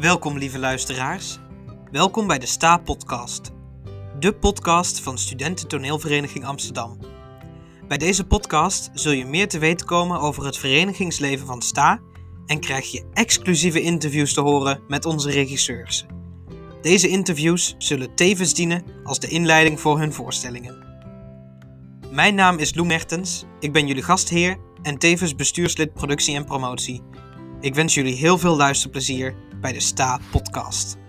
Welkom lieve luisteraars. Welkom bij de Sta Podcast. De podcast van Studenten Toneelvereniging Amsterdam. Bij deze podcast zul je meer te weten komen over het verenigingsleven van Sta en krijg je exclusieve interviews te horen met onze regisseurs. Deze interviews zullen tevens dienen als de inleiding voor hun voorstellingen. Mijn naam is Lou Mertens, ik ben jullie gastheer en tevens bestuurslid productie en promotie. Ik wens jullie heel veel luisterplezier bij de Sta Podcast.